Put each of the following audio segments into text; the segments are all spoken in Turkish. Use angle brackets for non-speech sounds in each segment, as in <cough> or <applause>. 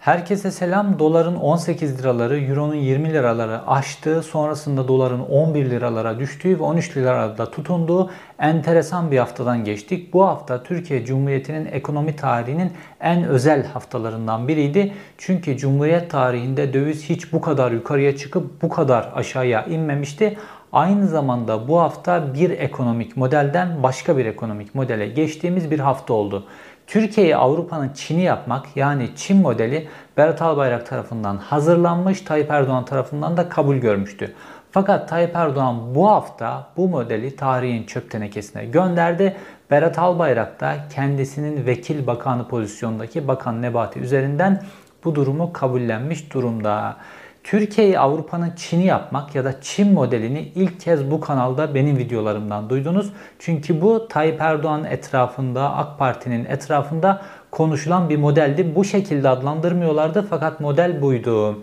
Herkese selam. Doların 18 liraları, Euro'nun 20 liraları aştığı, sonrasında doların 11 liralara düştüğü ve 13 liralarda tutunduğu enteresan bir haftadan geçtik. Bu hafta Türkiye Cumhuriyeti'nin ekonomi tarihinin en özel haftalarından biriydi. Çünkü Cumhuriyet tarihinde döviz hiç bu kadar yukarıya çıkıp bu kadar aşağıya inmemişti. Aynı zamanda bu hafta bir ekonomik modelden başka bir ekonomik modele geçtiğimiz bir hafta oldu. Türkiye'yi Avrupa'nın Çin'i yapmak yani Çin modeli Berat Albayrak tarafından hazırlanmış, Tayyip Erdoğan tarafından da kabul görmüştü. Fakat Tayyip Erdoğan bu hafta bu modeli tarihin çöp tenekesine gönderdi. Berat Albayrak da kendisinin vekil bakanı pozisyondaki Bakan Nebati üzerinden bu durumu kabullenmiş durumda. Türkiye'yi Avrupa'nın Çin'i yapmak ya da Çin modelini ilk kez bu kanalda benim videolarımdan duydunuz. Çünkü bu Tayyip Erdoğan etrafında, AK Parti'nin etrafında konuşulan bir modeldi. Bu şekilde adlandırmıyorlardı fakat model buydu.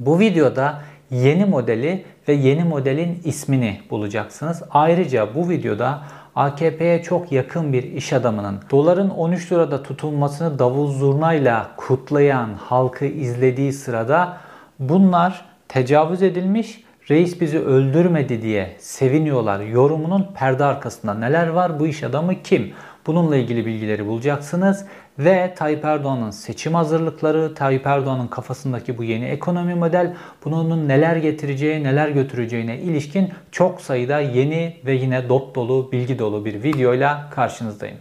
Bu videoda yeni modeli ve yeni modelin ismini bulacaksınız. Ayrıca bu videoda AKP'ye çok yakın bir iş adamının doların 13 lirada tutulmasını davul zurnayla kutlayan halkı izlediği sırada Bunlar tecavüz edilmiş, reis bizi öldürmedi diye seviniyorlar. Yorumunun perde arkasında neler var? Bu iş adamı kim? Bununla ilgili bilgileri bulacaksınız ve Tayyip Erdoğan'ın seçim hazırlıkları, Tayyip Erdoğan'ın kafasındaki bu yeni ekonomi model, bunun neler getireceği, neler götüreceğine ilişkin çok sayıda yeni ve yine dop dolu, bilgi dolu bir videoyla karşınızdayım.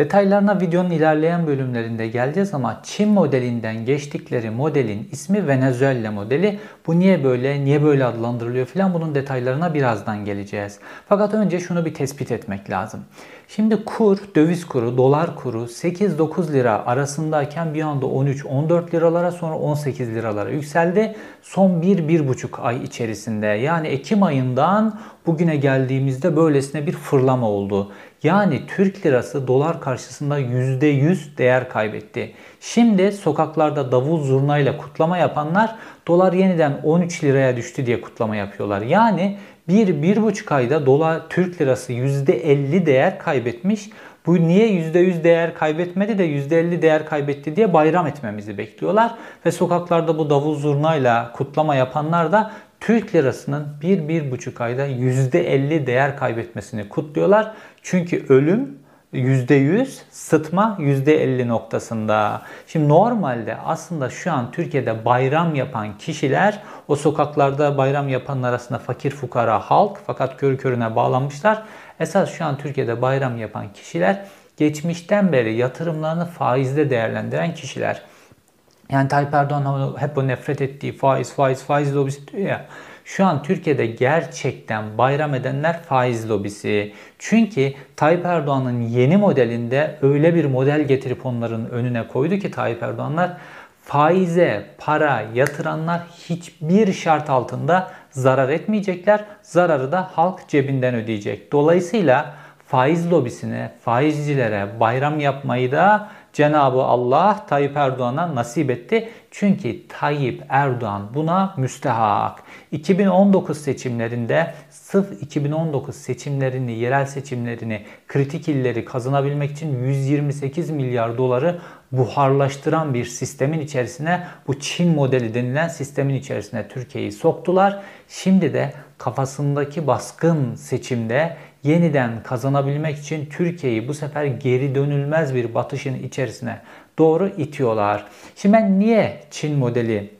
Detaylarına videonun ilerleyen bölümlerinde geleceğiz ama Çin modelinden geçtikleri modelin ismi Venezuela modeli. Bu niye böyle, niye böyle adlandırılıyor filan bunun detaylarına birazdan geleceğiz. Fakat önce şunu bir tespit etmek lazım. Şimdi kur, döviz kuru, dolar kuru 8-9 lira arasındayken bir anda 13-14 liralara sonra 18 liralara yükseldi. Son 1-1,5 ay içerisinde yani Ekim ayından bugüne geldiğimizde böylesine bir fırlama oldu. Yani Türk lirası dolar karşısında %100 değer kaybetti. Şimdi sokaklarda davul zurnayla kutlama yapanlar dolar yeniden 13 liraya düştü diye kutlama yapıyorlar. Yani bir, bir buçuk ayda dolar Türk lirası %50 değer kaybetmiş. Bu niye %100 değer kaybetmedi de %50 değer kaybetti diye bayram etmemizi bekliyorlar. Ve sokaklarda bu davul zurnayla kutlama yapanlar da Türk lirasının 1-1,5 ayda %50 değer kaybetmesini kutluyorlar. Çünkü ölüm %100, sıtma %50 noktasında. Şimdi normalde aslında şu an Türkiye'de bayram yapan kişiler o sokaklarda bayram yapanlar arasında fakir fukara halk fakat körü körüne bağlanmışlar. Esas şu an Türkiye'de bayram yapan kişiler geçmişten beri yatırımlarını faizde değerlendiren kişiler. Yani Tayyip Erdoğan hep o nefret ettiği faiz, faiz, faiz lobisi diyor ya. Şu an Türkiye'de gerçekten bayram edenler faiz lobisi. Çünkü Tayyip Erdoğan'ın yeni modelinde öyle bir model getirip onların önüne koydu ki Tayyip Erdoğanlar faize para yatıranlar hiçbir şart altında zarar etmeyecekler. Zararı da halk cebinden ödeyecek. Dolayısıyla faiz lobisine, faizcilere bayram yapmayı da Cenabı Allah Tayyip Erdoğan'a nasip etti. Çünkü Tayyip Erdoğan buna müstehak. 2019 seçimlerinde sırf 2019 seçimlerini, yerel seçimlerini, kritik illeri kazanabilmek için 128 milyar doları buharlaştıran bir sistemin içerisine bu Çin modeli denilen sistemin içerisine Türkiye'yi soktular. Şimdi de kafasındaki baskın seçimde yeniden kazanabilmek için Türkiye'yi bu sefer geri dönülmez bir batışın içerisine doğru itiyorlar. Şimdi ben niye Çin modeli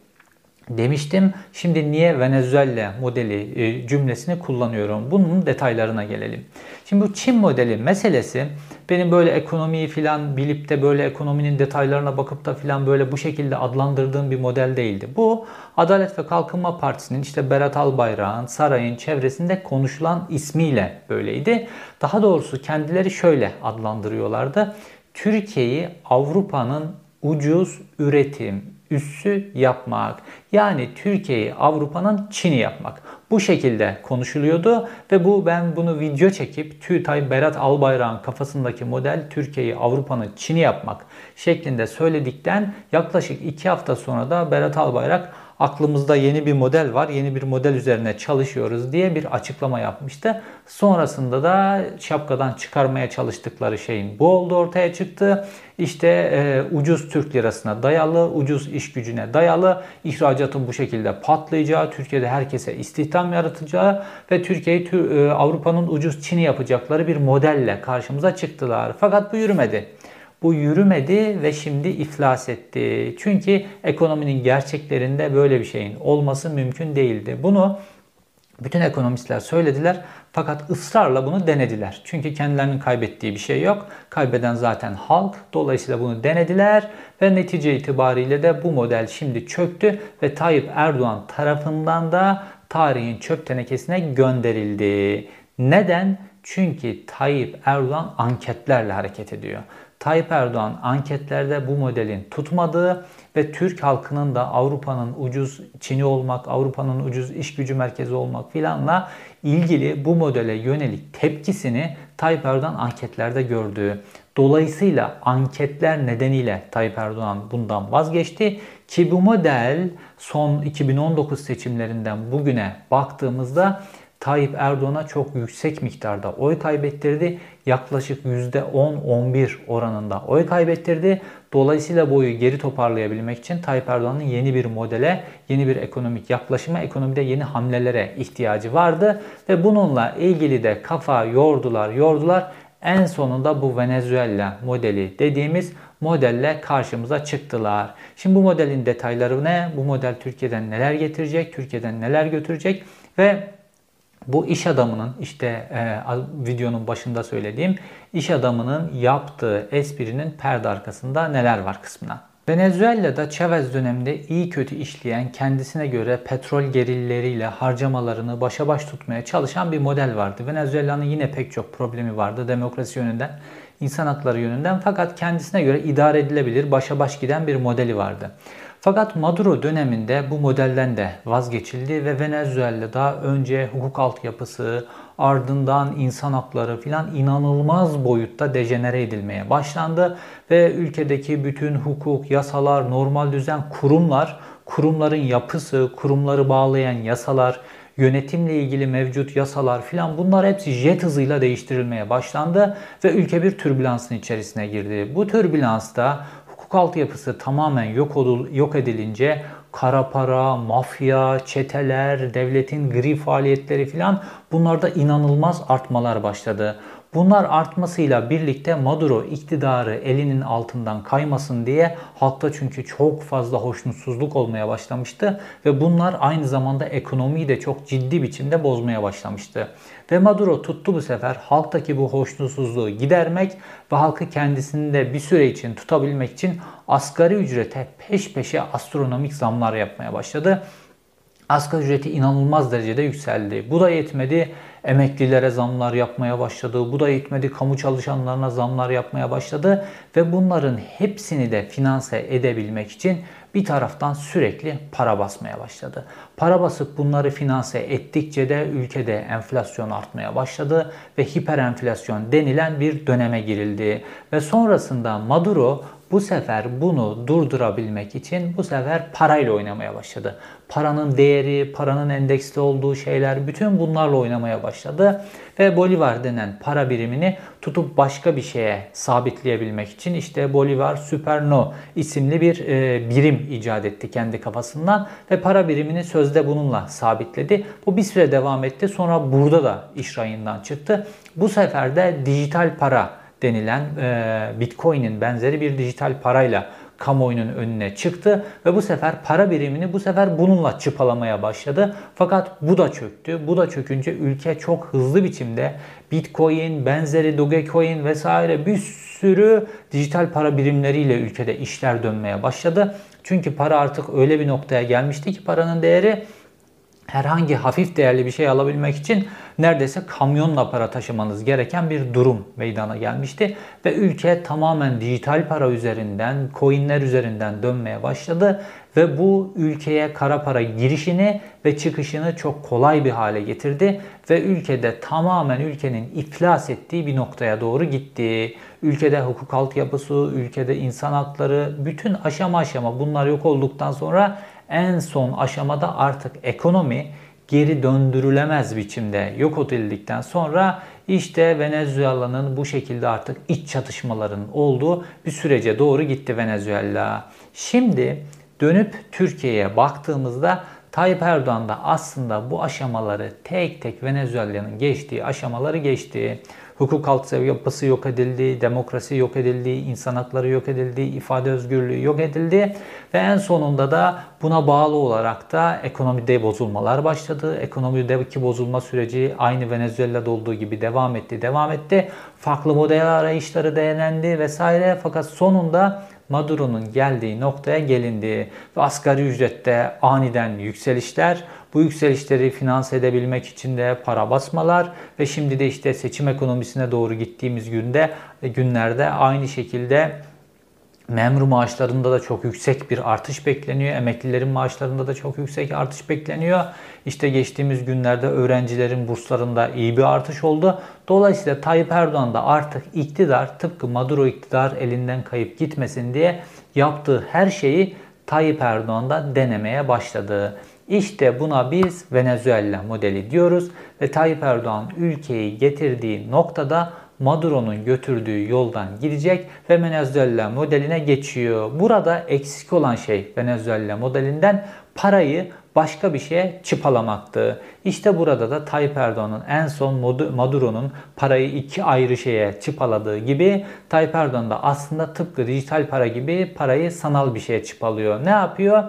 demiştim. Şimdi niye Venezuela modeli e, cümlesini kullanıyorum? Bunun detaylarına gelelim. Şimdi bu Çin modeli meselesi benim böyle ekonomiyi filan bilip de böyle ekonominin detaylarına bakıp da filan böyle bu şekilde adlandırdığım bir model değildi. Bu Adalet ve Kalkınma Partisi'nin işte Berat Albayrak'ın sarayın çevresinde konuşulan ismiyle böyleydi. Daha doğrusu kendileri şöyle adlandırıyorlardı. Türkiye'yi Avrupa'nın ucuz üretim, üssü yapmak. Yani Türkiye'yi Avrupa'nın Çin'i yapmak. Bu şekilde konuşuluyordu ve bu ben bunu video çekip TÜTAY Berat Albayrak'ın kafasındaki model Türkiye'yi Avrupa'nın Çin'i yapmak şeklinde söyledikten yaklaşık 2 hafta sonra da Berat Albayrak aklımızda yeni bir model var, yeni bir model üzerine çalışıyoruz diye bir açıklama yapmıştı. Sonrasında da şapkadan çıkarmaya çalıştıkları şeyin bu oldu ortaya çıktı. İşte e, ucuz Türk lirasına dayalı, ucuz iş gücüne dayalı ihracatın bu şekilde patlayacağı, Türkiye'de herkese istihdam yaratacağı ve Türkiye'yi e, Avrupa'nın ucuz Çin'i yapacakları bir modelle karşımıza çıktılar. Fakat bu yürümedi. Bu yürümedi ve şimdi iflas etti. Çünkü ekonominin gerçeklerinde böyle bir şeyin olması mümkün değildi. Bunu bütün ekonomistler söylediler fakat ısrarla bunu denediler. Çünkü kendilerinin kaybettiği bir şey yok. Kaybeden zaten halk. Dolayısıyla bunu denediler ve netice itibariyle de bu model şimdi çöktü ve Tayyip Erdoğan tarafından da tarihin çöp tenekesine gönderildi. Neden? Çünkü Tayyip Erdoğan anketlerle hareket ediyor. Tayyip Erdoğan anketlerde bu modelin tutmadığı ve Türk halkının da Avrupa'nın ucuz Çin'i olmak, Avrupa'nın ucuz iş gücü merkezi olmak filanla ilgili bu modele yönelik tepkisini Tayyip Erdoğan anketlerde gördüğü. Dolayısıyla anketler nedeniyle Tayyip Erdoğan bundan vazgeçti ki bu model son 2019 seçimlerinden bugüne baktığımızda Tayyip Erdoğan'a çok yüksek miktarda oy kaybettirdi. Yaklaşık %10-11 oranında oy kaybettirdi. Dolayısıyla boyu geri toparlayabilmek için Tayyip Erdoğan'ın yeni bir modele, yeni bir ekonomik yaklaşıma, ekonomide yeni hamlelere ihtiyacı vardı. Ve bununla ilgili de kafa yordular, yordular. En sonunda bu Venezuela modeli dediğimiz modelle karşımıza çıktılar. Şimdi bu modelin detayları ne? Bu model Türkiye'den neler getirecek? Türkiye'den neler götürecek? Ve bu iş adamının işte e, videonun başında söylediğim iş adamının yaptığı esprinin perde arkasında neler var kısmına. Venezuela'da Chavez döneminde iyi kötü işleyen, kendisine göre petrol gerilleriyle harcamalarını başa baş tutmaya çalışan bir model vardı. Venezuela'nın yine pek çok problemi vardı demokrasi yönünden, insan hakları yönünden fakat kendisine göre idare edilebilir, başa baş giden bir modeli vardı. Fakat Maduro döneminde bu modelden de vazgeçildi ve Venezuela'da önce hukuk altyapısı, ardından insan hakları filan inanılmaz boyutta dejenere edilmeye başlandı ve ülkedeki bütün hukuk, yasalar, normal düzen, kurumlar, kurumların yapısı, kurumları bağlayan yasalar, yönetimle ilgili mevcut yasalar filan bunlar hepsi jet hızıyla değiştirilmeye başlandı ve ülke bir türbülansın içerisine girdi. Bu türbülansta hukuk altyapısı tamamen yok, yok edilince kara para, mafya, çeteler, devletin gri faaliyetleri filan bunlarda inanılmaz artmalar başladı. Bunlar artmasıyla birlikte Maduro iktidarı elinin altından kaymasın diye halkta çünkü çok fazla hoşnutsuzluk olmaya başlamıştı ve bunlar aynı zamanda ekonomiyi de çok ciddi biçimde bozmaya başlamıştı. Ve Maduro tuttu bu sefer halktaki bu hoşnutsuzluğu gidermek ve halkı kendisinde bir süre için tutabilmek için asgari ücrete peş peşe astronomik zamlar yapmaya başladı. Asgari ücreti inanılmaz derecede yükseldi. Bu da yetmedi. Emeklilere zamlar yapmaya başladı. Bu da yetmedi. Kamu çalışanlarına zamlar yapmaya başladı. Ve bunların hepsini de finanse edebilmek için bir taraftan sürekli para basmaya başladı. Para basıp bunları finanse ettikçe de ülkede enflasyon artmaya başladı ve hiper enflasyon denilen bir döneme girildi. Ve sonrasında Maduro bu sefer bunu durdurabilmek için bu sefer parayla oynamaya başladı. Paranın değeri, paranın endeksli olduğu şeyler bütün bunlarla oynamaya başladı. Ve Bolivar denen para birimini tutup başka bir şeye sabitleyebilmek için işte Bolivar Superno isimli bir e, birim icat etti kendi kafasından ve para birimini sözde bununla sabitledi. Bu bir süre devam etti. Sonra burada da iş rayından çıktı. Bu sefer de dijital para denilen e, Bitcoin'in benzeri bir dijital parayla kamuoyunun önüne çıktı ve bu sefer para birimini bu sefer bununla çıpalamaya başladı. Fakat bu da çöktü. Bu da çökünce ülke çok hızlı biçimde Bitcoin, benzeri Dogecoin vesaire bir sürü dijital para birimleriyle ülkede işler dönmeye başladı. Çünkü para artık öyle bir noktaya gelmişti ki paranın değeri herhangi hafif değerli bir şey alabilmek için neredeyse kamyonla para taşımanız gereken bir durum meydana gelmişti. Ve ülke tamamen dijital para üzerinden, coinler üzerinden dönmeye başladı. Ve bu ülkeye kara para girişini ve çıkışını çok kolay bir hale getirdi. Ve ülkede tamamen ülkenin iflas ettiği bir noktaya doğru gitti. Ülkede hukuk altyapısı, ülkede insan hakları, bütün aşama aşama bunlar yok olduktan sonra en son aşamada artık ekonomi geri döndürülemez biçimde yok edildikten sonra işte Venezuela'nın bu şekilde artık iç çatışmaların olduğu bir sürece doğru gitti Venezuela. Şimdi dönüp Türkiye'ye baktığımızda Tayyip Erdoğan da aslında bu aşamaları tek tek Venezuela'nın geçtiği aşamaları geçti. Hukuk altı yapısı yok edildi, demokrasi yok edildi, insan hakları yok edildi, ifade özgürlüğü yok edildi ve en sonunda da buna bağlı olarak da ekonomide bozulmalar başladı. Ekonomideki bozulma süreci aynı Venezuela'da olduğu gibi devam etti, devam etti. Farklı model arayışları denendi vesaire fakat sonunda Maduro'nun geldiği noktaya gelindi ve asgari ücrette aniden yükselişler, bu yükselişleri finanse edebilmek için de para basmalar ve şimdi de işte seçim ekonomisine doğru gittiğimiz günde günlerde aynı şekilde Memur maaşlarında da çok yüksek bir artış bekleniyor. Emeklilerin maaşlarında da çok yüksek artış bekleniyor. İşte geçtiğimiz günlerde öğrencilerin burslarında iyi bir artış oldu. Dolayısıyla Tayyip Erdoğan da artık iktidar tıpkı Maduro iktidar elinden kayıp gitmesin diye yaptığı her şeyi Tayyip Erdoğan da denemeye başladı. İşte buna biz Venezuela modeli diyoruz ve Tayyip Erdoğan ülkeyi getirdiği noktada Maduro'nun götürdüğü yoldan gidecek ve Venezuela modeline geçiyor. Burada eksik olan şey Venezuela modelinden parayı başka bir şeye çıpalamaktı. İşte burada da Tayyip Erdoğan'ın en son Maduro'nun parayı iki ayrı şeye çıpaladığı gibi Tayyip Erdoğan da aslında tıpkı dijital para gibi parayı sanal bir şeye çıpalıyor. Ne yapıyor?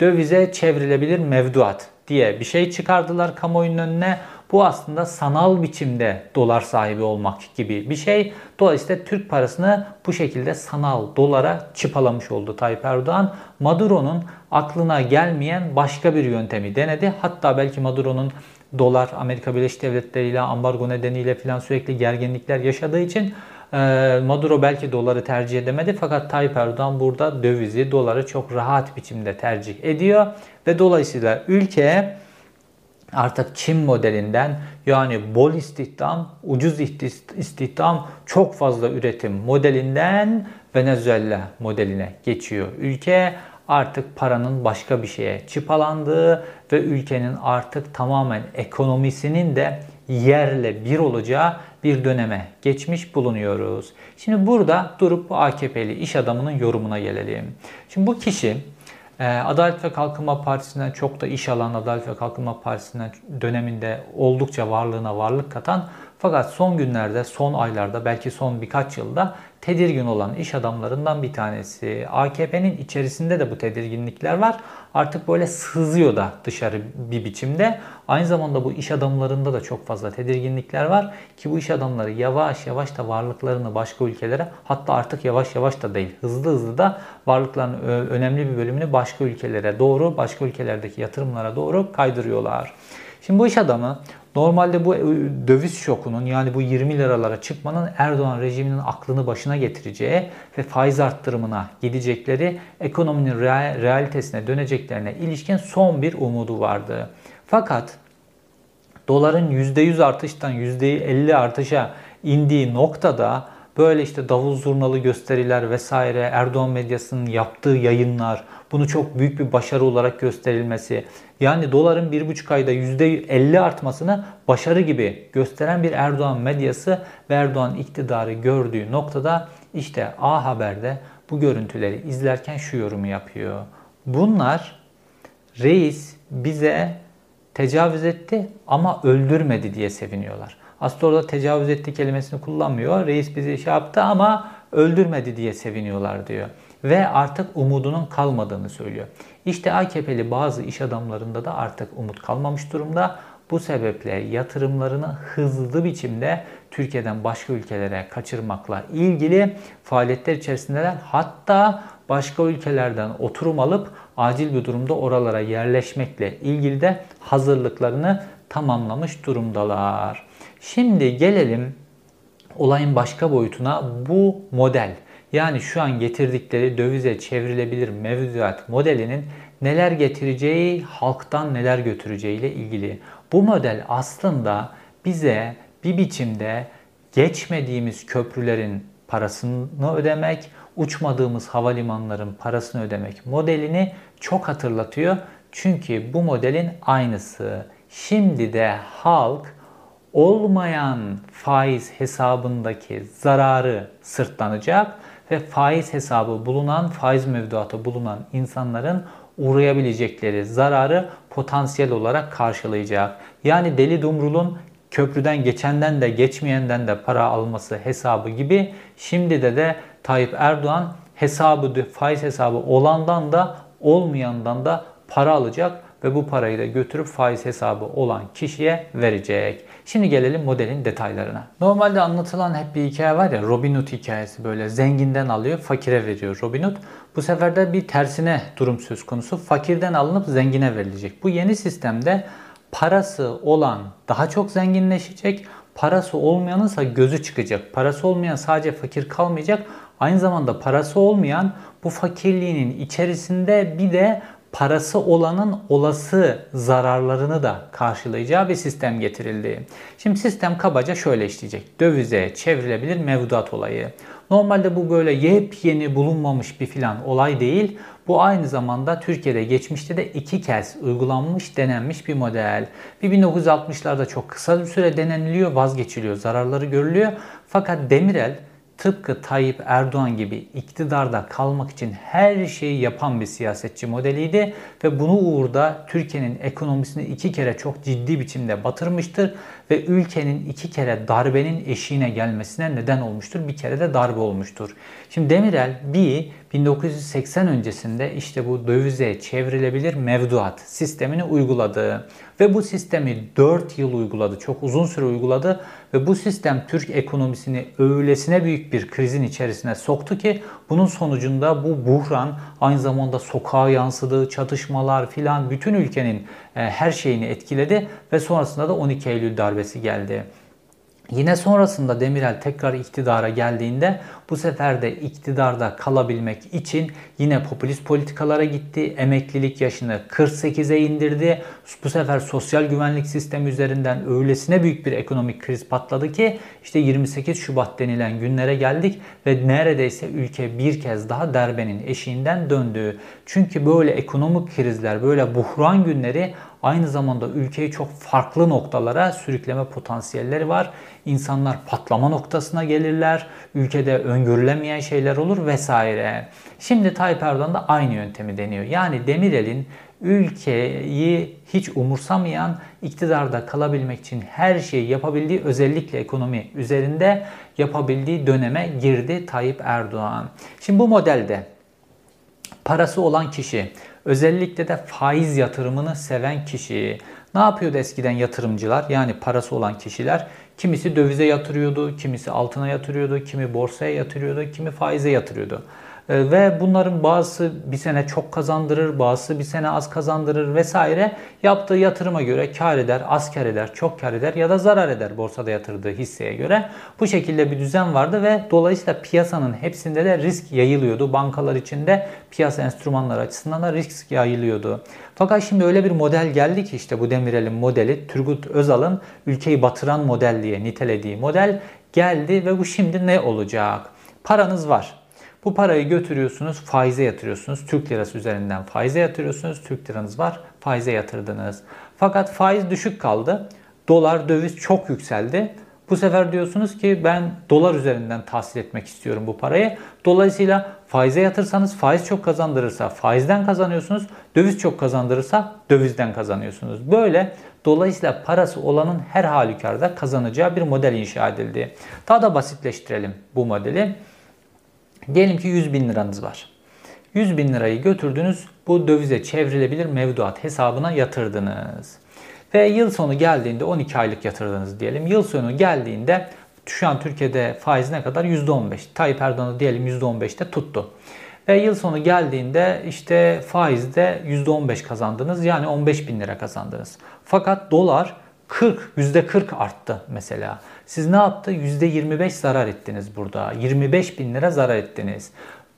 Dövize çevrilebilir mevduat diye bir şey çıkardılar kamuoyunun önüne. Bu aslında sanal biçimde dolar sahibi olmak gibi bir şey. Dolayısıyla Türk parasını bu şekilde sanal dolara çıpalamış oldu Tayyip Erdoğan. Maduro'nun aklına gelmeyen başka bir yöntemi denedi. Hatta belki Maduro'nun dolar Amerika Birleşik Devletleri ile ambargo nedeniyle falan sürekli gerginlikler yaşadığı için e, Maduro belki doları tercih edemedi fakat Tayyip Erdoğan burada dövizi, doları çok rahat biçimde tercih ediyor ve dolayısıyla ülke artık Çin modelinden yani bol istihdam, ucuz istihdam, çok fazla üretim modelinden Venezuela modeline geçiyor. Ülke artık paranın başka bir şeye çıpalandığı ve ülkenin artık tamamen ekonomisinin de yerle bir olacağı bir döneme geçmiş bulunuyoruz. Şimdi burada durup bu AKP'li iş adamının yorumuna gelelim. Şimdi bu kişi ee, Adalet ve Kalkınma Partisi'nden çok da iş alan Adalet ve Kalkınma Partisi'nden döneminde oldukça varlığına varlık katan fakat son günlerde, son aylarda, belki son birkaç yılda tedirgin olan iş adamlarından bir tanesi. AKP'nin içerisinde de bu tedirginlikler var. Artık böyle sızıyor da dışarı bir biçimde. Aynı zamanda bu iş adamlarında da çok fazla tedirginlikler var ki bu iş adamları yavaş yavaş da varlıklarını başka ülkelere hatta artık yavaş yavaş da değil hızlı hızlı da varlıkların önemli bir bölümünü başka ülkelere doğru, başka ülkelerdeki yatırımlara doğru kaydırıyorlar. Şimdi bu iş adamı Normalde bu e, döviz şokunun yani bu 20 liralara çıkmanın Erdoğan rejiminin aklını başına getireceği ve faiz arttırımına gidecekleri ekonominin realitesine döneceklerine ilişkin son bir umudu vardı. Fakat doların %100 artıştan %50 artışa indiği noktada böyle işte davul zurnalı gösteriler vesaire Erdoğan medyasının yaptığı yayınlar bunu çok büyük bir başarı olarak gösterilmesi yani doların bir buçuk ayda %50 artmasını başarı gibi gösteren bir Erdoğan medyası ve Erdoğan iktidarı gördüğü noktada işte A Haber'de bu görüntüleri izlerken şu yorumu yapıyor. Bunlar reis bize tecavüz etti ama öldürmedi diye seviniyorlar. Aslında orada tecavüz etti kelimesini kullanmıyor. Reis bizi şey yaptı ama öldürmedi diye seviniyorlar diyor. Ve artık umudunun kalmadığını söylüyor. İşte AKP'li bazı iş adamlarında da artık umut kalmamış durumda. Bu sebeple yatırımlarını hızlı biçimde Türkiye'den başka ülkelere kaçırmakla ilgili faaliyetler içerisindeler. Hatta başka ülkelerden oturum alıp acil bir durumda oralara yerleşmekle ilgili de hazırlıklarını tamamlamış durumdalar. Şimdi gelelim olayın başka boyutuna bu model yani şu an getirdikleri dövize çevrilebilir mevduat modelinin neler getireceği, halktan neler götüreceği ile ilgili. Bu model aslında bize bir biçimde geçmediğimiz köprülerin parasını ödemek, uçmadığımız havalimanların parasını ödemek modelini çok hatırlatıyor. Çünkü bu modelin aynısı. Şimdi de halk olmayan faiz hesabındaki zararı sırtlanacak ve faiz hesabı bulunan, faiz mevduatı bulunan insanların uğrayabilecekleri zararı potansiyel olarak karşılayacak. Yani Deli Dumrul'un köprüden geçenden de geçmeyenden de para alması hesabı gibi şimdi de de Tayyip Erdoğan hesabı faiz hesabı olandan da olmayandan da para alacak ve bu parayı da götürüp faiz hesabı olan kişiye verecek. Şimdi gelelim modelin detaylarına. Normalde anlatılan hep bir hikaye var ya Robin Hood hikayesi böyle zenginden alıyor fakire veriyor Robin Hood. Bu sefer de bir tersine durum söz konusu. Fakirden alınıp zengine verilecek. Bu yeni sistemde parası olan daha çok zenginleşecek. Parası olmayanınsa gözü çıkacak. Parası olmayan sadece fakir kalmayacak. Aynı zamanda parası olmayan bu fakirliğinin içerisinde bir de parası olanın olası zararlarını da karşılayacağı bir sistem getirildi. Şimdi sistem kabaca şöyle işleyecek. Dövize çevrilebilir mevduat olayı. Normalde bu böyle yepyeni bulunmamış bir filan olay değil. Bu aynı zamanda Türkiye'de geçmişte de iki kez uygulanmış, denenmiş bir model. Bir 1960'larda çok kısa bir süre deneniliyor, vazgeçiliyor, zararları görülüyor. Fakat Demirel tıpkı Tayyip Erdoğan gibi iktidarda kalmak için her şeyi yapan bir siyasetçi modeliydi ve bunu uğurda Türkiye'nin ekonomisini iki kere çok ciddi biçimde batırmıştır ve ülkenin iki kere darbenin eşiğine gelmesine neden olmuştur. Bir kere de darbe olmuştur. Şimdi Demirel bir 1980 öncesinde işte bu dövize çevrilebilir mevduat sistemini uyguladı. Ve bu sistemi 4 yıl uyguladı. Çok uzun süre uyguladı. Ve bu sistem Türk ekonomisini öylesine büyük bir krizin içerisine soktu ki bunun sonucunda bu buhran aynı zamanda sokağa yansıdığı çatışmalar filan bütün ülkenin e, her şeyini etkiledi. Ve sonrasında da 12 Eylül darbesi geldi. Yine sonrasında Demirel tekrar iktidara geldiğinde bu sefer de iktidarda kalabilmek için yine popülist politikalara gitti. Emeklilik yaşını 48'e indirdi. Bu sefer sosyal güvenlik sistemi üzerinden öylesine büyük bir ekonomik kriz patladı ki işte 28 Şubat denilen günlere geldik ve neredeyse ülke bir kez daha derbenin eşiğinden döndü. Çünkü böyle ekonomik krizler, böyle buhran günleri aynı zamanda ülkeyi çok farklı noktalara sürükleme potansiyelleri var. İnsanlar patlama noktasına gelirler. Ülkede öngörülemeyen şeyler olur vesaire. Şimdi Tayyip Erdoğan da aynı yöntemi deniyor. Yani Demirel'in ülkeyi hiç umursamayan, iktidarda kalabilmek için her şeyi yapabildiği, özellikle ekonomi üzerinde yapabildiği döneme girdi Tayyip Erdoğan. Şimdi bu modelde parası olan kişi, özellikle de faiz yatırımını seven kişi, ne yapıyordu eskiden yatırımcılar? Yani parası olan kişiler kimisi dövize yatırıyordu, kimisi altına yatırıyordu, kimi borsaya yatırıyordu, kimi faize yatırıyordu. Ee, ve bunların bazısı bir sene çok kazandırır, bazısı bir sene az kazandırır vesaire. Yaptığı yatırıma göre kar eder, az kar eder, çok kar eder ya da zarar eder borsada yatırdığı hisseye göre. Bu şekilde bir düzen vardı ve dolayısıyla piyasanın hepsinde de risk yayılıyordu. Bankalar içinde piyasa enstrümanları açısından da risk yayılıyordu. Fakat şimdi öyle bir model geldi ki işte bu Demirel'in modeli Turgut Özal'ın ülkeyi batıran model diye nitelediği model geldi ve bu şimdi ne olacak? Paranız var. Bu parayı götürüyorsunuz, faize yatırıyorsunuz. Türk lirası üzerinden faize yatırıyorsunuz. Türk liranız var, faize yatırdınız. Fakat faiz düşük kaldı. Dolar, döviz çok yükseldi. Bu sefer diyorsunuz ki ben dolar üzerinden tahsil etmek istiyorum bu parayı. Dolayısıyla faize yatırsanız faiz çok kazandırırsa faizden kazanıyorsunuz. Döviz çok kazandırırsa dövizden kazanıyorsunuz. Böyle dolayısıyla parası olanın her halükarda kazanacağı bir model inşa edildi. Daha da basitleştirelim bu modeli. Diyelim ki 100 bin liranız var. 100 bin lirayı götürdünüz bu dövize çevrilebilir mevduat hesabına yatırdınız. Ve yıl sonu geldiğinde 12 aylık yatırdınız diyelim. Yıl sonu geldiğinde şu an Türkiye'de faiz ne kadar? %15. Tayyip Erdoğan'ı diyelim %15'te tuttu. Ve yıl sonu geldiğinde işte faizde %15 kazandınız. Yani 15 bin lira kazandınız. Fakat dolar 40, %40 arttı mesela. Siz ne yaptı? %25 zarar ettiniz burada. 25 bin lira zarar ettiniz.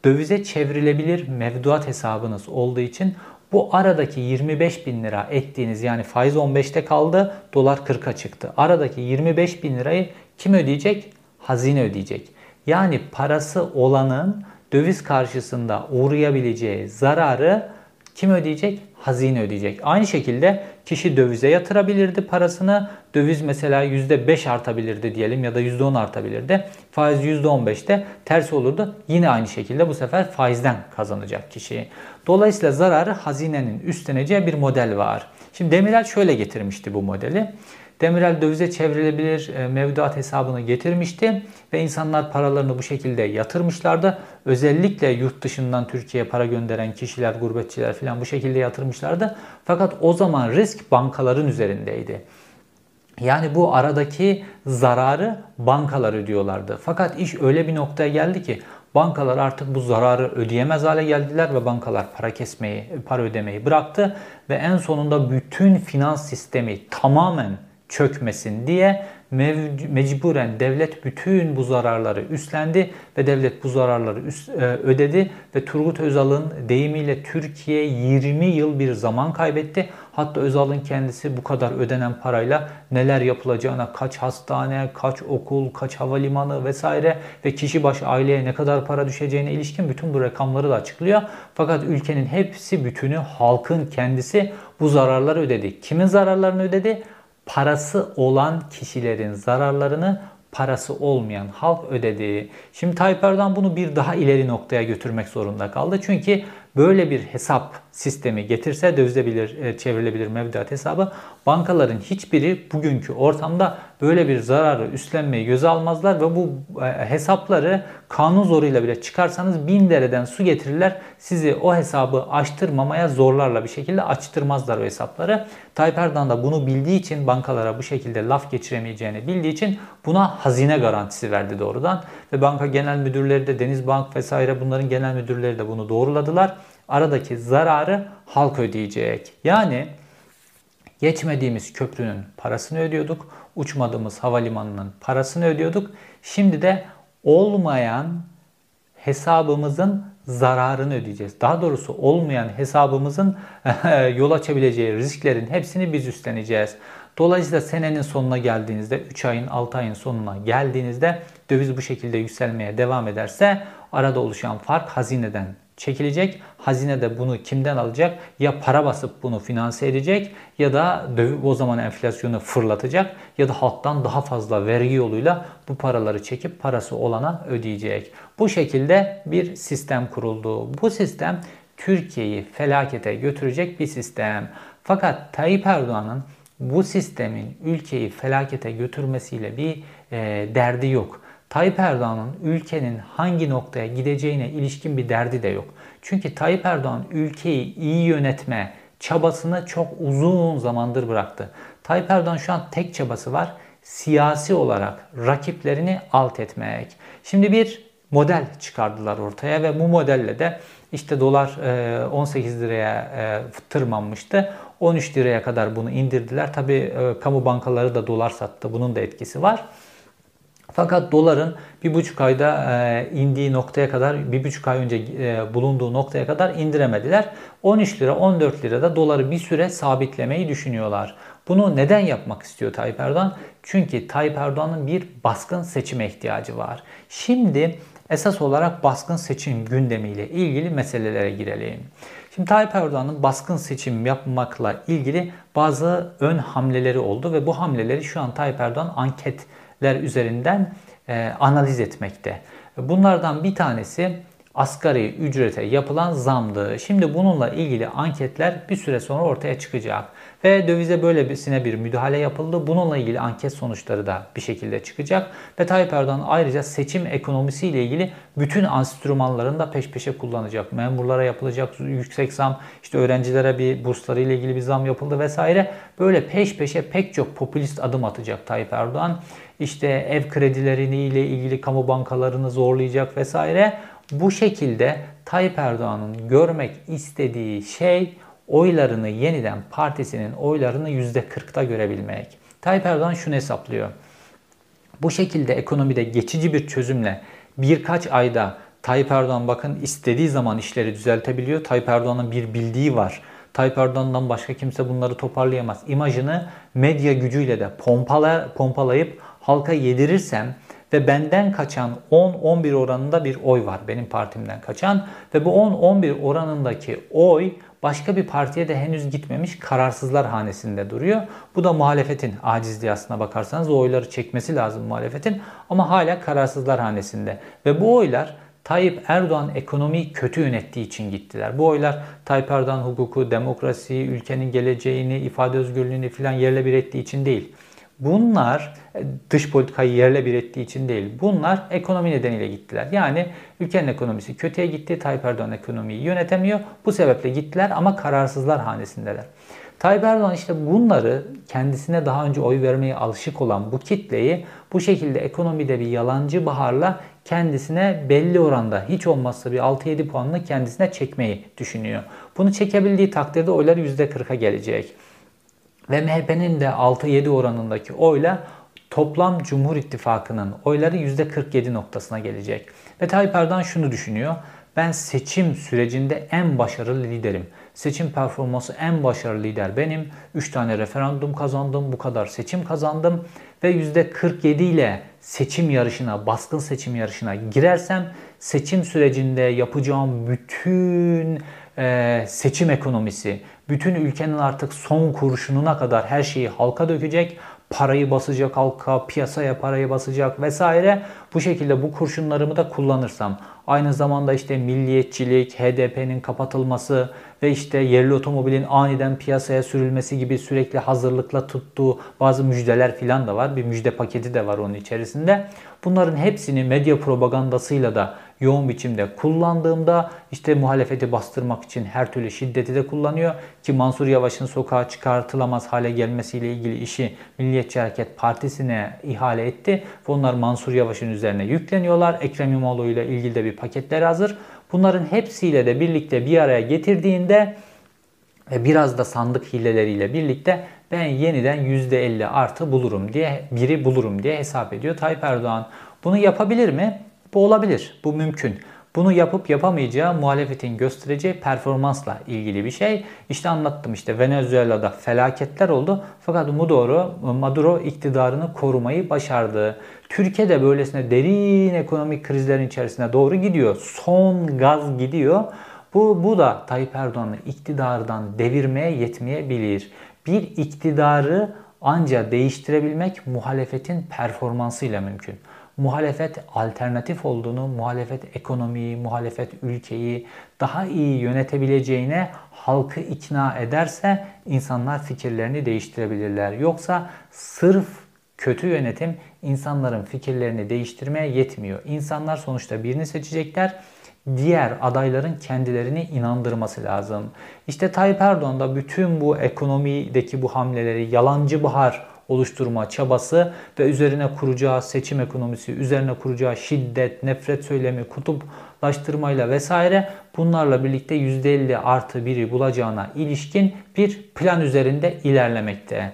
Dövize çevrilebilir mevduat hesabınız olduğu için bu aradaki 25 bin lira ettiğiniz yani faiz 15'te kaldı, dolar 40'a çıktı. Aradaki 25 bin lirayı kim ödeyecek? Hazine ödeyecek. Yani parası olanın döviz karşısında uğrayabileceği zararı Kim ödeyecek? Hazine ödeyecek. Aynı şekilde kişi dövize yatırabilirdi parasını. Döviz mesela %5 artabilirdi diyelim ya da %10 artabilirdi. Faiz %15'te tersi olurdu. Yine aynı şekilde bu sefer faizden kazanacak kişi. Dolayısıyla zararı hazinenin üstleneceği bir model var. Şimdi Demirel şöyle getirmişti bu modeli. Demirel dövize çevrilebilir e, mevduat hesabını getirmişti ve insanlar paralarını bu şekilde yatırmışlardı. Özellikle yurt dışından Türkiye'ye para gönderen kişiler, gurbetçiler falan bu şekilde yatırmışlardı. Fakat o zaman risk bankaların üzerindeydi. Yani bu aradaki zararı bankalar ödüyorlardı. Fakat iş öyle bir noktaya geldi ki bankalar artık bu zararı ödeyemez hale geldiler ve bankalar para kesmeyi, para ödemeyi bıraktı ve en sonunda bütün finans sistemi tamamen çökmesin diye mecburen devlet bütün bu zararları üstlendi ve devlet bu zararları e, ödedi ve Turgut Özal'ın deyimiyle Türkiye 20 yıl bir zaman kaybetti. Hatta Özal'ın kendisi bu kadar ödenen parayla neler yapılacağına, kaç hastane, kaç okul, kaç havalimanı vesaire ve kişi başı aileye ne kadar para düşeceğine ilişkin bütün bu rakamları da açıklıyor. Fakat ülkenin hepsi bütünü halkın kendisi bu zararları ödedi. Kimin zararlarını ödedi? Parası olan kişilerin zararlarını parası olmayan halk ödedi. Şimdi Tayyip Erdoğan bunu bir daha ileri noktaya götürmek zorunda kaldı. Çünkü böyle bir hesap sistemi getirse dövizebilir, e, çevrilebilir mevduat hesabı bankaların hiçbiri bugünkü ortamda böyle bir zararı üstlenmeyi göze almazlar ve bu e, hesapları kanun zoruyla bile çıkarsanız bin dereden su getirirler. Sizi o hesabı açtırmamaya zorlarla bir şekilde açtırmazlar o hesapları. Tayyip Erdoğan da bunu bildiği için bankalara bu şekilde laf geçiremeyeceğini bildiği için buna hazine garantisi verdi doğrudan. Ve banka genel müdürleri de Denizbank vesaire bunların genel müdürleri de bunu doğruladılar aradaki zararı halk ödeyecek. Yani geçmediğimiz köprünün parasını ödüyorduk. Uçmadığımız havalimanının parasını ödüyorduk. Şimdi de olmayan hesabımızın zararını ödeyeceğiz. Daha doğrusu olmayan hesabımızın <laughs> yol açabileceği risklerin hepsini biz üstleneceğiz. Dolayısıyla senenin sonuna geldiğinizde 3 ayın 6 ayın sonuna geldiğinizde döviz bu şekilde yükselmeye devam ederse arada oluşan fark hazineden çekilecek. Hazine de bunu kimden alacak? Ya para basıp bunu finanse edecek ya da o zaman enflasyonu fırlatacak ya da halktan daha fazla vergi yoluyla bu paraları çekip parası olana ödeyecek. Bu şekilde bir sistem kuruldu. Bu sistem Türkiye'yi felakete götürecek bir sistem. Fakat Tayyip Erdoğan'ın bu sistemin ülkeyi felakete götürmesiyle bir e, derdi yok. Tayyip Erdoğan'ın ülkenin hangi noktaya gideceğine ilişkin bir derdi de yok. Çünkü Tayyip Erdoğan ülkeyi iyi yönetme çabasını çok uzun zamandır bıraktı. Tayyip Erdoğan şu an tek çabası var. Siyasi olarak rakiplerini alt etmek. Şimdi bir model çıkardılar ortaya ve bu modelle de işte dolar 18 e, liraya e, tırmanmıştı. 13 liraya kadar bunu indirdiler. Tabi e, kamu bankaları da dolar sattı. Bunun da etkisi var. Fakat doların bir buçuk ayda e, indiği noktaya kadar, bir buçuk ay önce e, bulunduğu noktaya kadar indiremediler. 13 lira, 14 lirada doları bir süre sabitlemeyi düşünüyorlar. Bunu neden yapmak istiyor Tayyip Erdoğan? Çünkü Tayyip Erdoğan'ın bir baskın seçime ihtiyacı var. Şimdi esas olarak baskın seçim gündemiyle ilgili meselelere girelim. Şimdi Tayyip Erdoğan'ın baskın seçim yapmakla ilgili bazı ön hamleleri oldu ve bu hamleleri şu an Tayyip Erdoğan anket üzerinden e, analiz etmekte. Bunlardan bir tanesi asgari ücrete yapılan zamdı. Şimdi bununla ilgili anketler bir süre sonra ortaya çıkacak. Ve dövize böylesine bir müdahale yapıldı. Bununla ilgili anket sonuçları da bir şekilde çıkacak. Ve Tayyip Erdoğan ayrıca seçim ekonomisi ile ilgili bütün enstrümanlarını da peş peşe kullanacak. Memurlara yapılacak yüksek zam, işte öğrencilere bir bursları ile ilgili bir zam yapıldı vesaire. Böyle peş peşe pek çok popülist adım atacak Tayyip Erdoğan. İşte ev kredilerini ile ilgili kamu bankalarını zorlayacak vesaire. Bu şekilde Tayyip Erdoğan'ın görmek istediği şey oylarını yeniden partisinin oylarını %40'da görebilmek. Tayyip Erdoğan şunu hesaplıyor. Bu şekilde ekonomide geçici bir çözümle birkaç ayda Tayyip Erdoğan bakın istediği zaman işleri düzeltebiliyor. Tayyip Erdoğan'ın bir bildiği var. Tayyip Erdoğan'dan başka kimse bunları toparlayamaz. İmajını medya gücüyle de pompala, pompalayıp halka yedirirsem ve benden kaçan 10-11 oranında bir oy var benim partimden kaçan ve bu 10-11 oranındaki oy başka bir partiye de henüz gitmemiş kararsızlar hanesinde duruyor. Bu da muhalefetin acizliği aslına bakarsanız o oyları çekmesi lazım muhalefetin ama hala kararsızlar hanesinde. Ve bu oylar Tayyip Erdoğan ekonomiyi kötü yönettiği için gittiler. Bu oylar Tayyip Erdoğan hukuku, demokrasi, ülkenin geleceğini, ifade özgürlüğünü filan yerle bir ettiği için değil. Bunlar e, dış politikayı yerle bir ettiği için değil. Bunlar ekonomi nedeniyle gittiler. Yani ülkenin ekonomisi kötüye gitti. Tayyip Erdoğan ekonomiyi yönetemiyor. Bu sebeple gittiler ama kararsızlar hanesindeler. Tayyip Erdoğan işte bunları kendisine daha önce oy vermeye alışık olan bu kitleyi bu şekilde ekonomide bir yalancı baharla kendisine belli oranda hiç olmazsa bir 6-7 puanını kendisine çekmeyi düşünüyor. Bunu çekebildiği takdirde oylar %40'a gelecek. Ve MHP'nin de 6-7 oranındaki oyla toplam Cumhur İttifakı'nın oyları %47 noktasına gelecek. Ve Tayyip Erdoğan şunu düşünüyor. Ben seçim sürecinde en başarılı liderim. Seçim performansı en başarılı lider benim. 3 tane referandum kazandım, bu kadar seçim kazandım ve %47 ile seçim yarışına, baskın seçim yarışına girersem seçim sürecinde yapacağım bütün e, seçim ekonomisi, bütün ülkenin artık son kurşununa kadar her şeyi halka dökecek parayı basacak halka, piyasaya parayı basacak vesaire. Bu şekilde bu kurşunlarımı da kullanırsam aynı zamanda işte milliyetçilik, HDP'nin kapatılması ve işte yerli otomobilin aniden piyasaya sürülmesi gibi sürekli hazırlıkla tuttuğu bazı müjdeler filan da var. Bir müjde paketi de var onun içerisinde. Bunların hepsini medya propagandasıyla da yoğun biçimde kullandığımda işte muhalefeti bastırmak için her türlü şiddeti de kullanıyor. Ki Mansur Yavaş'ın sokağa çıkartılamaz hale gelmesiyle ilgili işi Milliyetçi Hareket Partisi'ne ihale etti. Onlar Mansur Yavaş'ın üzerine yükleniyorlar. Ekrem İmamoğlu ile ilgili de bir paketler hazır. Bunların hepsiyle de birlikte bir araya getirdiğinde ve biraz da sandık hileleriyle birlikte ben yeniden %50 artı bulurum diye biri bulurum diye hesap ediyor Tayyip Erdoğan. Bunu yapabilir mi? Bu olabilir. Bu mümkün. Bunu yapıp yapamayacağı muhalefetin göstereceği performansla ilgili bir şey. İşte anlattım işte Venezuela'da felaketler oldu. Fakat Maduro, Maduro iktidarını korumayı başardı. Türkiye'de böylesine derin ekonomik krizlerin içerisine doğru gidiyor. Son gaz gidiyor. Bu, bu da Tayyip Erdoğan'ı iktidardan devirmeye yetmeyebilir. Bir iktidarı ancak değiştirebilmek muhalefetin performansıyla mümkün muhalefet alternatif olduğunu, muhalefet ekonomiyi, muhalefet ülkeyi daha iyi yönetebileceğine halkı ikna ederse insanlar fikirlerini değiştirebilirler. Yoksa sırf kötü yönetim insanların fikirlerini değiştirmeye yetmiyor. İnsanlar sonuçta birini seçecekler diğer adayların kendilerini inandırması lazım. İşte Tayyip Erdoğan da bütün bu ekonomideki bu hamleleri yalancı bahar oluşturma çabası ve üzerine kuracağı seçim ekonomisi, üzerine kuracağı şiddet, nefret söylemi, kutuplaştırmayla vesaire bunlarla birlikte %50 artı 1'i bulacağına ilişkin bir plan üzerinde ilerlemekte.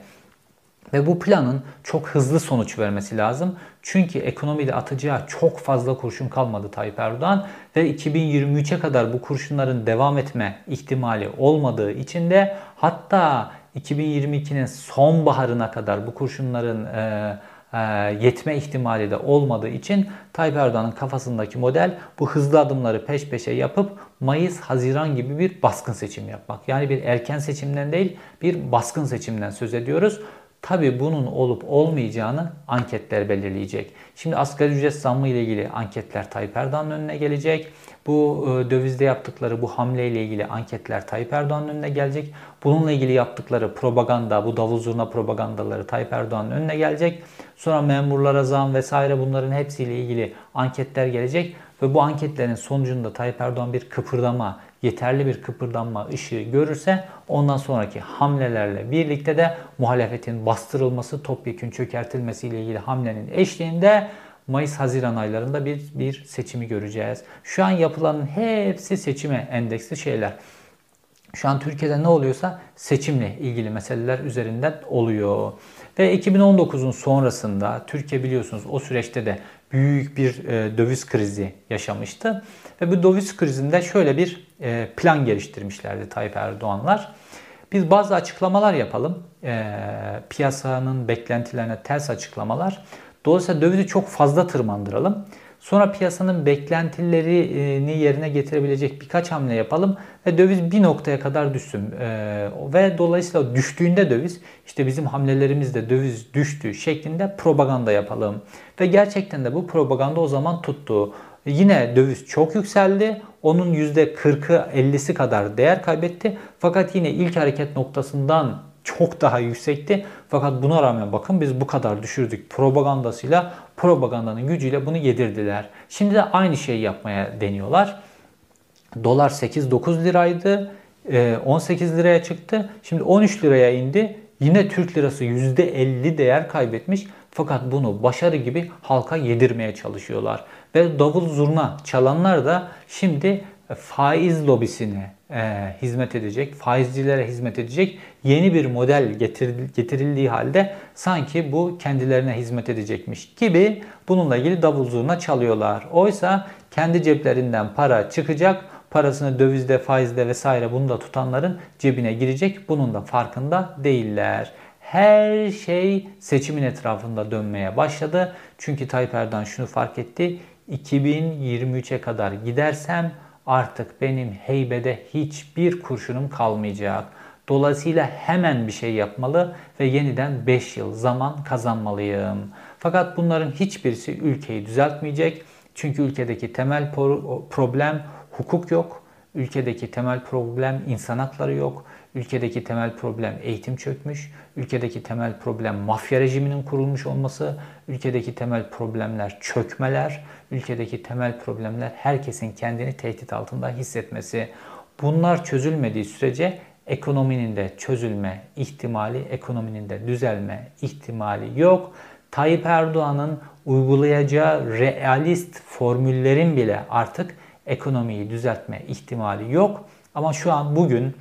Ve bu planın çok hızlı sonuç vermesi lazım. Çünkü ekonomide atacağı çok fazla kurşun kalmadı Tayyip Erdoğan ve 2023'e kadar bu kurşunların devam etme ihtimali olmadığı için de hatta 2022'nin sonbaharına kadar bu kurşunların e, e, yetme ihtimali de olmadığı için Tayyip Erdoğan'ın kafasındaki model bu hızlı adımları peş peşe yapıp Mayıs-Haziran gibi bir baskın seçim yapmak. Yani bir erken seçimden değil bir baskın seçimden söz ediyoruz. Tabi bunun olup olmayacağını anketler belirleyecek. Şimdi asgari ücret zammı ile ilgili anketler Tayyip Erdoğan'ın önüne gelecek. Bu e, dövizde yaptıkları bu hamle ile ilgili anketler Tayyip Erdoğan'ın önüne gelecek. Bununla ilgili yaptıkları propaganda, bu davul zurna propagandaları Tayyip Erdoğan'ın önüne gelecek. Sonra memurlara zam vesaire bunların hepsiyle ilgili anketler gelecek. Ve bu anketlerin sonucunda Tayyip Erdoğan bir kıpırdama, yeterli bir kıpırdanma ışığı görürse ondan sonraki hamlelerle birlikte de muhalefetin bastırılması, topyekün çökertilmesiyle ilgili hamlenin eşliğinde Mayıs-Haziran aylarında bir, bir seçimi göreceğiz. Şu an yapılanın hepsi seçime endeksli şeyler. Şu an Türkiye'de ne oluyorsa seçimle ilgili meseleler üzerinden oluyor. Ve 2019'un sonrasında Türkiye biliyorsunuz o süreçte de büyük bir e, döviz krizi yaşamıştı. Ve bu döviz krizinde şöyle bir e, plan geliştirmişlerdi Tayyip Erdoğanlar. Biz bazı açıklamalar yapalım. E, piyasanın beklentilerine ters açıklamalar. Dolayısıyla dövizi çok fazla tırmandıralım. Sonra piyasanın beklentilerini yerine getirebilecek birkaç hamle yapalım ve döviz bir noktaya kadar düşsün. Ee, ve dolayısıyla düştüğünde döviz işte bizim hamlelerimizde döviz düştü şeklinde propaganda yapalım. Ve gerçekten de bu propaganda o zaman tuttu. Yine döviz çok yükseldi. Onun %40'ı 50'si kadar değer kaybetti. Fakat yine ilk hareket noktasından çok daha yüksekti. Fakat buna rağmen bakın biz bu kadar düşürdük propagandasıyla, propagandanın gücüyle bunu yedirdiler. Şimdi de aynı şeyi yapmaya deniyorlar. Dolar 8-9 liraydı. 18 liraya çıktı. Şimdi 13 liraya indi. Yine Türk lirası %50 değer kaybetmiş. Fakat bunu başarı gibi halka yedirmeye çalışıyorlar. Ve davul zurna çalanlar da şimdi faiz lobisine e, hizmet edecek, faizcilere hizmet edecek yeni bir model getirildiği halde sanki bu kendilerine hizmet edecekmiş gibi bununla ilgili davul zurna çalıyorlar. Oysa kendi ceplerinden para çıkacak, parasını dövizde, faizde vesaire bunu da tutanların cebine girecek. Bunun da farkında değiller. Her şey seçimin etrafında dönmeye başladı. Çünkü Tayyip Erdoğan şunu fark etti. 2023'e kadar gidersem artık benim heybede hiçbir kurşunum kalmayacak. Dolayısıyla hemen bir şey yapmalı ve yeniden 5 yıl zaman kazanmalıyım. Fakat bunların hiçbirisi ülkeyi düzeltmeyecek. Çünkü ülkedeki temel problem hukuk yok. Ülkedeki temel problem insan hakları yok. Ülkedeki temel problem eğitim çökmüş. Ülkedeki temel problem mafya rejiminin kurulmuş olması. Ülkedeki temel problemler çökmeler. Ülkedeki temel problemler herkesin kendini tehdit altında hissetmesi. Bunlar çözülmediği sürece ekonominin de çözülme ihtimali, ekonominin de düzelme ihtimali yok. Tayyip Erdoğan'ın uygulayacağı realist formüllerin bile artık ekonomiyi düzeltme ihtimali yok. Ama şu an bugün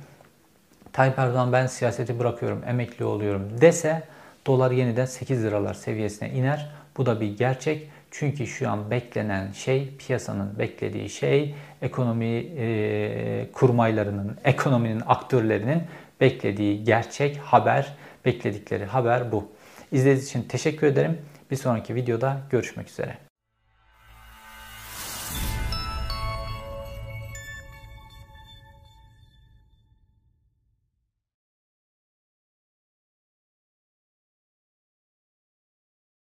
Tayyip Erdoğan ben siyaseti bırakıyorum, emekli oluyorum dese dolar yeniden 8 liralar seviyesine iner. Bu da bir gerçek. Çünkü şu an beklenen şey, piyasanın beklediği şey, ekonomi e, kurmaylarının, ekonominin aktörlerinin beklediği gerçek haber, bekledikleri haber bu. İzlediğiniz için teşekkür ederim. Bir sonraki videoda görüşmek üzere.